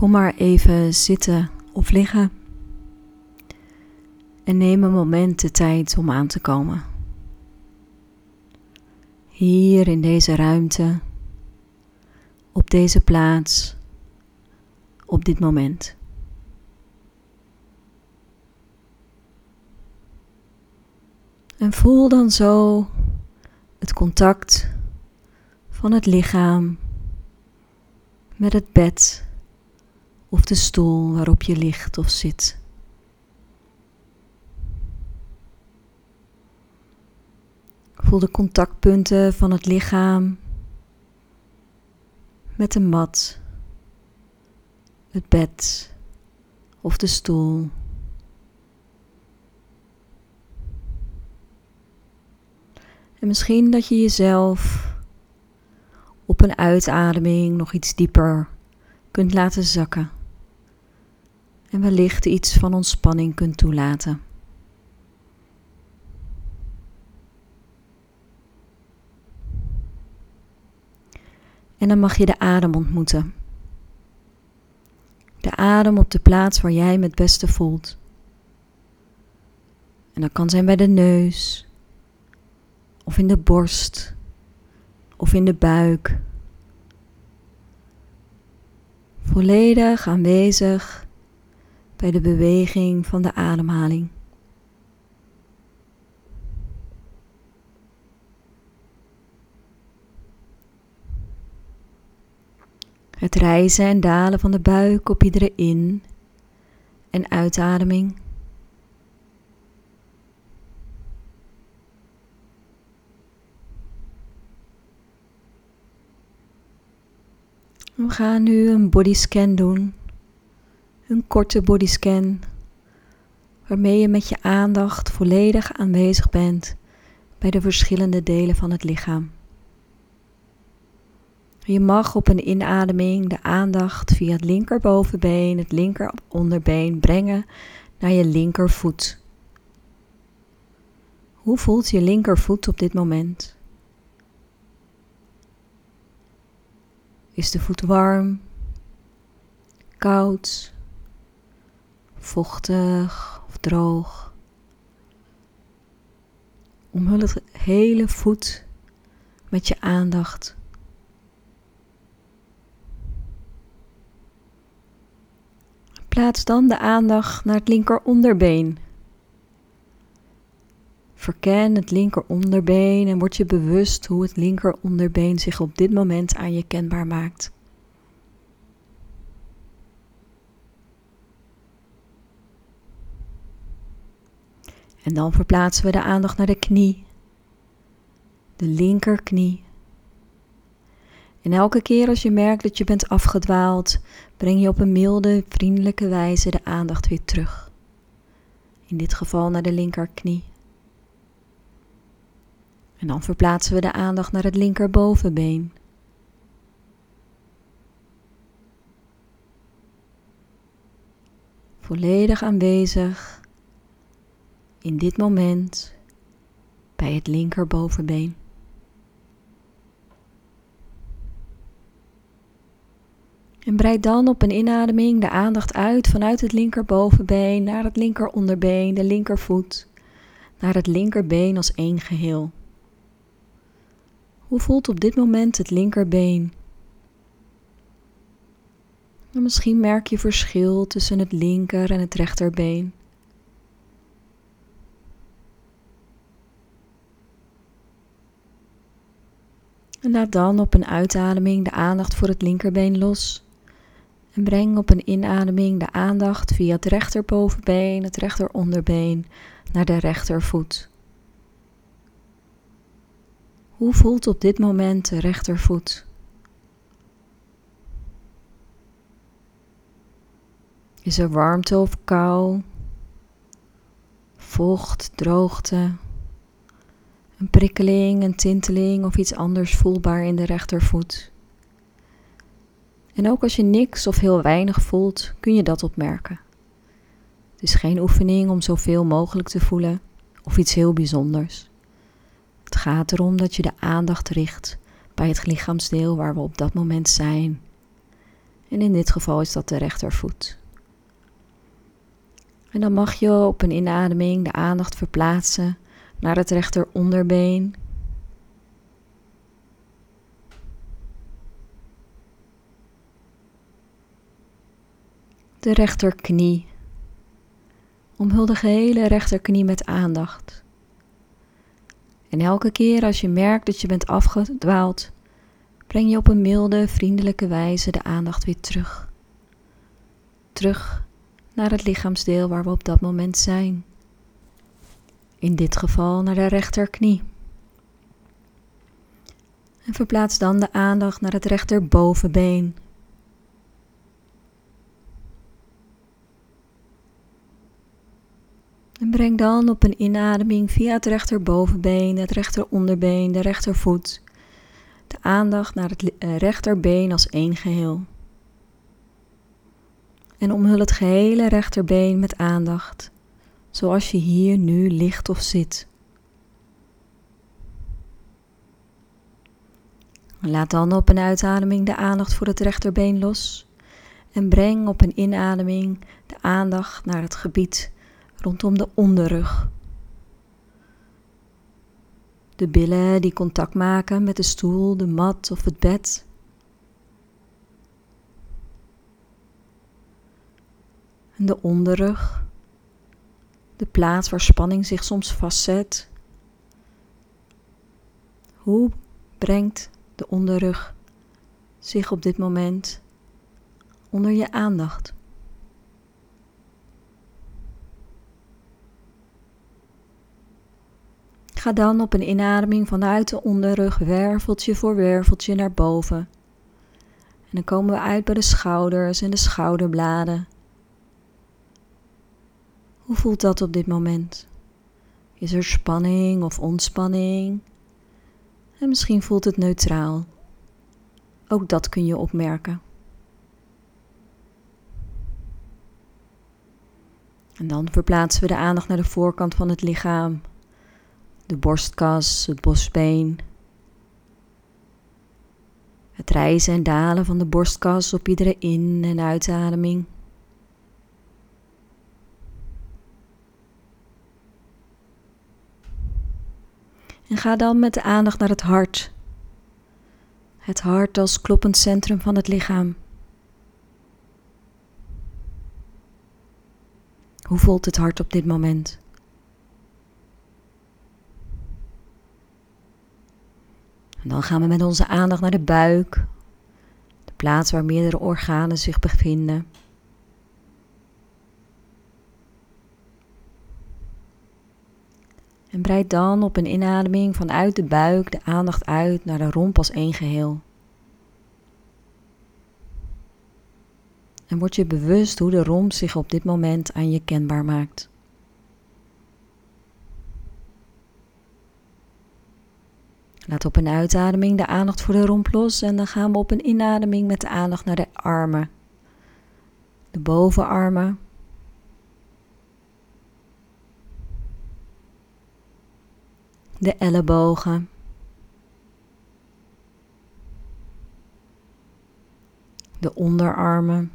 Kom maar even zitten of liggen. En neem een moment de tijd om aan te komen. Hier in deze ruimte, op deze plaats, op dit moment. En voel dan zo het contact van het lichaam met het bed of de stoel waarop je ligt of zit. Voel de contactpunten van het lichaam met de mat, het bed of de stoel. En misschien dat je jezelf op een uitademing nog iets dieper kunt laten zakken. En wellicht iets van ontspanning kunt toelaten. En dan mag je de adem ontmoeten. De adem op de plaats waar jij het beste voelt. En dat kan zijn bij de neus, of in de borst, of in de buik. Volledig aanwezig bij de beweging van de ademhaling. Het rijzen en dalen van de buik op iedere in- en uitademing. We gaan nu een bodyscan doen. Een korte bodyscan waarmee je met je aandacht volledig aanwezig bent bij de verschillende delen van het lichaam. Je mag op een inademing de aandacht via het linkerbovenbeen, het linkeronderbeen brengen naar je linkervoet. Hoe voelt je linkervoet op dit moment? Is de voet warm, koud, vochtig of droog? Omhul het hele voet met je aandacht. Plaats dan de aandacht naar het linkeronderbeen. Verken het linkeronderbeen en word je bewust hoe het linkeronderbeen zich op dit moment aan je kenbaar maakt. En dan verplaatsen we de aandacht naar de knie, de linkerknie. En elke keer als je merkt dat je bent afgedwaald, breng je op een milde, vriendelijke wijze de aandacht weer terug. In dit geval naar de linkerknie. En dan verplaatsen we de aandacht naar het linkerbovenbeen. Volledig aanwezig in dit moment bij het linkerbovenbeen. En breid dan op een inademing de aandacht uit vanuit het linkerbovenbeen naar het linkeronderbeen, de linkervoet, naar het linkerbeen als één geheel. Hoe voelt op dit moment het linkerbeen? En misschien merk je verschil tussen het linker en het rechterbeen. En laat dan op een uitademing de aandacht voor het linkerbeen los. En breng op een inademing de aandacht via het rechterbovenbeen, het rechteronderbeen naar de rechtervoet. Hoe voelt op dit moment de rechtervoet? Is er warmte of kou? Vocht, droogte? Een prikkeling, een tinteling of iets anders voelbaar in de rechtervoet? En ook als je niks of heel weinig voelt, kun je dat opmerken. Het is geen oefening om zoveel mogelijk te voelen of iets heel bijzonders. Het gaat erom dat je de aandacht richt bij het lichaamsdeel waar we op dat moment zijn. En in dit geval is dat de rechtervoet. En dan mag je op een inademing de aandacht verplaatsen naar het rechteronderbeen. De rechterknie. Omhul de gehele rechterknie met aandacht. En elke keer als je merkt dat je bent afgedwaald, breng je op een milde, vriendelijke wijze de aandacht weer terug. Terug naar het lichaamsdeel waar we op dat moment zijn. In dit geval naar de rechterknie. En verplaats dan de aandacht naar het rechterbovenbeen. En breng dan op een inademing via het rechterbovenbeen, het rechteronderbeen, de rechtervoet de aandacht naar het eh, rechterbeen als één geheel. En omhul het gehele rechterbeen met aandacht, zoals je hier nu ligt of zit. Laat dan op een uitademing de aandacht voor het rechterbeen los en breng op een inademing de aandacht naar het gebied rondom de onderrug. De billen die contact maken met de stoel, de mat of het bed. En de onderrug, de plaats waar spanning zich soms vastzet. Hoe brengt de onderrug zich op dit moment onder je aandacht? Ga dan op een inademing vanuit de onderrug werveltje voor werveltje naar boven. En dan komen we uit bij de schouders en de schouderbladen. Hoe voelt dat op dit moment? Is er spanning of ontspanning? En misschien voelt het neutraal. Ook dat kun je opmerken. En dan verplaatsen we de aandacht naar de voorkant van het lichaam de borstkas, het bosbeen. Het rijzen en dalen van de borstkas op iedere in- en uitademing. Ga dan met de aandacht naar het hart. Het hart als kloppend centrum van het lichaam. Hoe voelt het hart op dit moment? En dan gaan we met onze aandacht naar de buik, de plaats waar meerdere organen zich bevinden. En breid dan op een inademing vanuit de buik de aandacht uit naar de romp als één geheel. En word je bewust hoe de romp zich op dit moment aan je kenbaar maakt. Laat op een uitademing de aandacht voor de romp los en dan gaan we op een inademing met de aandacht naar de armen. De bovenarmen. De ellebogen. De onderarmen.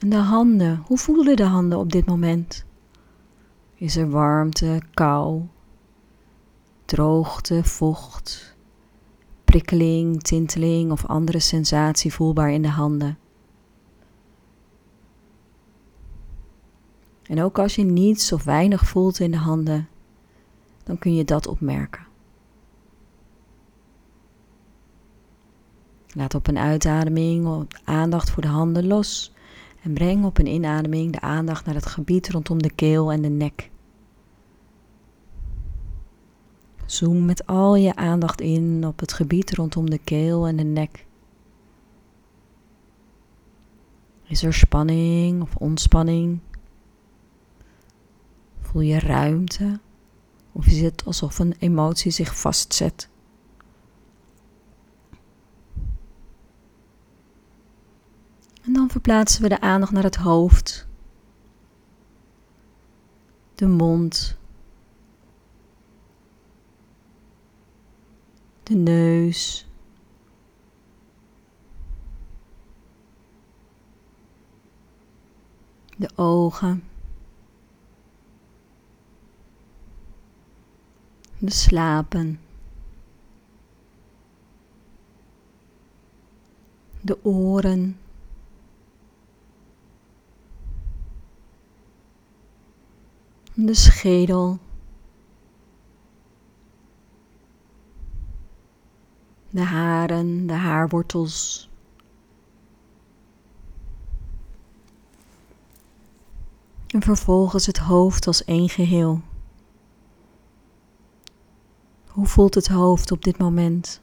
En de handen. Hoe voelen de handen op dit moment? Is er warmte, kou, droogte, vocht, prikkeling, tinteling of andere sensatie voelbaar in de handen? En ook als je niets of weinig voelt in de handen, dan kun je dat opmerken. Laat op een uitademing aandacht voor de handen los en breng op een inademing de aandacht naar het gebied rondom de keel en de nek. Zoom met al je aandacht in op het gebied rondom de keel en de nek. Is er spanning of ontspanning? Voel je ruimte? Of zit alsof een emotie zich vastzet? En dan verplaatsen we de aandacht naar het hoofd, de mond, de neus. De ogen. De slapen, de oren. De schedel. De haren, de haarwortels. En vervolgens het hoofd als één geheel. Hoe voelt het hoofd op dit moment?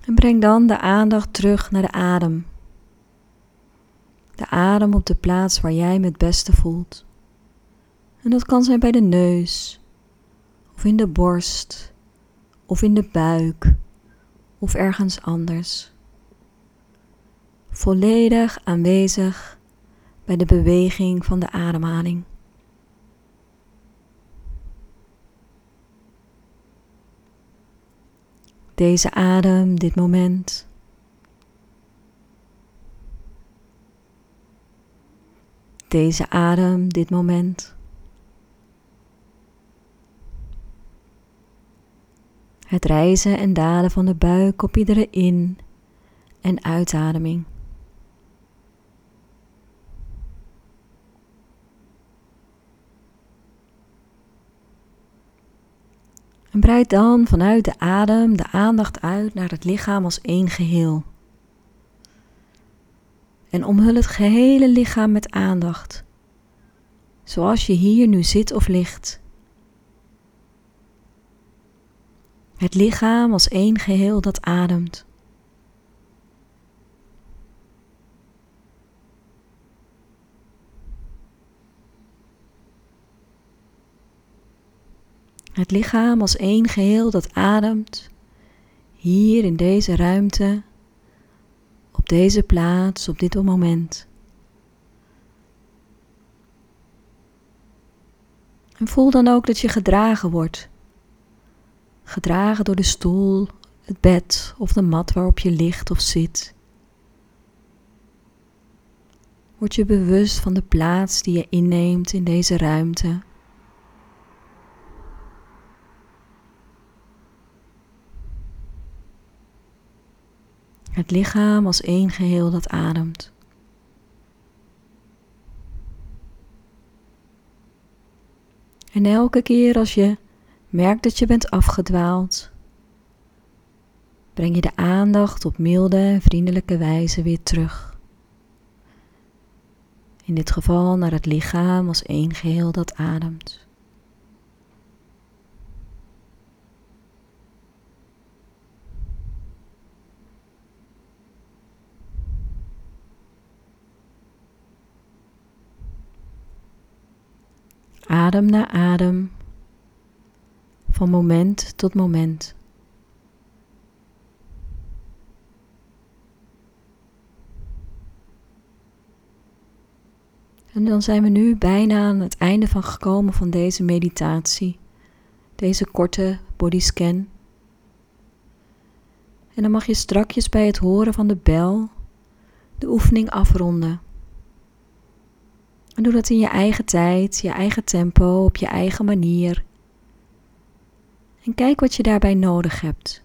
En breng dan de aandacht terug naar de adem. De adem op de plaats waar jij het beste voelt. En dat kan zijn bij de neus, of in de borst, of in de buik, of ergens anders. Volledig aanwezig bij de beweging van de ademhaling. Deze adem, dit moment. Deze adem, dit moment. Het reizen en dalen van de buik op iedere in- en uitademing. En breid dan vanuit de adem de aandacht uit naar het lichaam als één geheel. En omhul het gehele lichaam met aandacht, zoals je hier nu zit of ligt. Het lichaam als één geheel dat ademt. Het lichaam als één geheel dat ademt, hier in deze ruimte, op deze plaats, op dit moment. En voel dan ook dat je gedragen wordt. Gedragen door de stoel, het bed of de mat waarop je ligt of zit. Word je bewust van de plaats die je inneemt in deze ruimte. Het lichaam als één geheel dat ademt. En elke keer als je merkt dat je bent afgedwaald, breng je de aandacht op milde en vriendelijke wijze weer terug. In dit geval naar het lichaam als één geheel dat ademt. Adem na adem, van moment tot moment. En dan zijn we nu bijna aan het einde van gekomen van deze meditatie, deze korte bodyscan. En dan mag je strakjes bij het horen van de bel de oefening afronden. En doe dat in je eigen tijd, je eigen tempo, op je eigen manier. En kijk wat je daarbij nodig hebt.